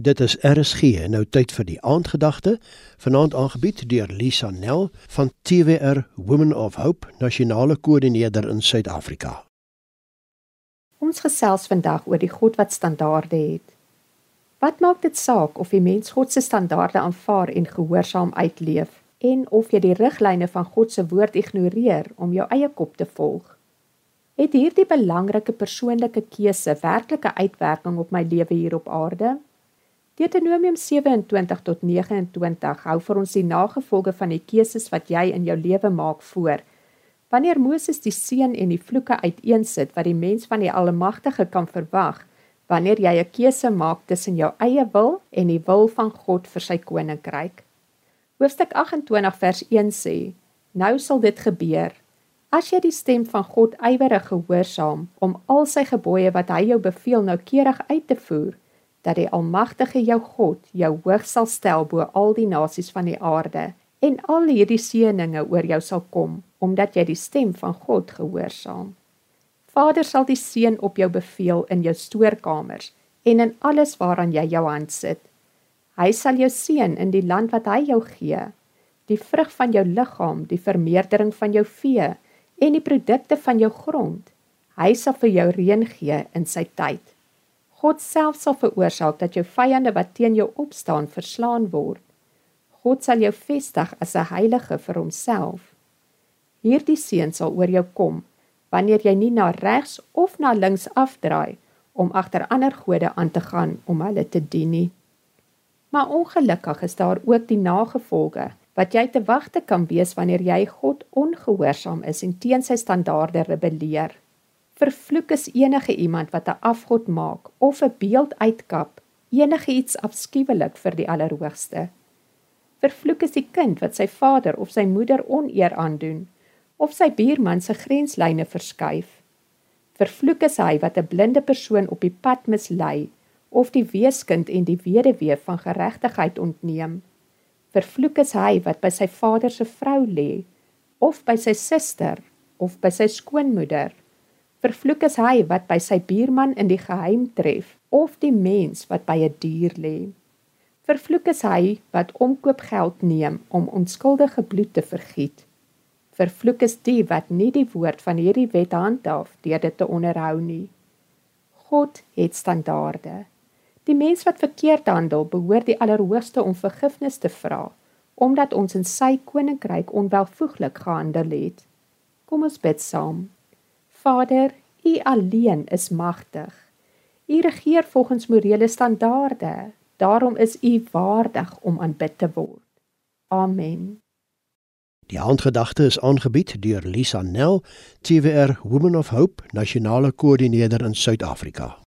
Dit is RSG nou tyd vir die aandgedagte. Vanaand aangebied deur Lisa Nel van TWR Women of Hope, nasionale koördineerder in Suid-Afrika. Ons gesels vandag oor die God wat standaarde het. Wat maak dit saak of jy mens God se standaarde aanvaar en gehoorsaam uitleef en of jy die riglyne van God se woord ignoreer om jou eie kop te volg? Het hierdie belangrike persoonlike keuse werklike uitwerking op my lewe hier op aarde? Deuteronomium 27 tot 29 hou vir ons die nagevolge van die keuses wat jy in jou lewe maak voor. Wanneer Moses die seën en die vloeke uiteensit wat die mens van die Almagtige kan verwag, wanneer jy 'n keuse maak tussen jou eie wil en die wil van God vir sy koninkryk. Hoofstuk 28 vers 1 sê: Nou sal dit gebeur as jy die stem van God ywerig gehoorsaam om al sy gebooie wat hy jou beveel noukeurig uit te voer dat die Almagtige jou God jou hoog sal stel bo al die nasies van die aarde en al hierdie seëninge oor jou sal kom omdat jy die stem van God gehoorsaam. Vader sal die seën op jou beveel in jou stoorkamers en in alles waaraan jy jou hand sit. Hy sal jou seën in die land wat hy jou gee, die vrug van jou liggaam, die vermeerdering van jou vee en die produkte van jou grond. Hy sal vir jou reën gee in sy tyd. God self sal veroorsaak dat jou vyande wat teen jou opstaan verslaan word. God sal jou vestig as 'n heilige vir homself. Hierdie seën sal oor jou kom wanneer jy nie na regs of na links afdraai om agter ander gode aan te gaan om hulle te dien nie. Maar ongelukkig is daar ook die nagevolge wat jy te wagte kan wees wanneer jy God ongehoorsaam is en teen sy standaarde rebelleer. Vervloek is enige iemand wat 'n afgod maak of 'n beeld uitkap, enige iets afskuwelik vir die Allerhoogste. Vervloek is die kind wat sy vader of sy moeder oneer aandoen of sy buurman se grenslyne verskuif. Vervloek is hy wat 'n blinde persoon op die pad mislei of die weeskind en die weduwee van geregtigheid ontneem. Vervloek is hy wat by sy vader se vrou lê of by sy suster of by sy skoonmoeder. Vervloek is hy wat by sy buurman in die geheim tref of die mens wat by 'n die dier lê. Vervloek is hy wat omkoopgeld neem om onskuldige bloed te vergiet. Vervloek is die wat nie die woord van hierdie wet handhaaf deur dit te onderhou nie. God het standaarde. Die mens wat verkeerd handel, behoort die Allerhoogste om vergifnis te vra, omdat ons in sy koninkryk onwelvoeglik gehandel het. Kom ons bid saam. Vader, U alleen is magtig. U regeer volgens morele standaarde. Daarom is U waardig om aanbid te word. Amen. Die handgedagte is aangebied deur Lisa Nel, TWR Women of Hope, nasionale koördineerder in Suid-Afrika.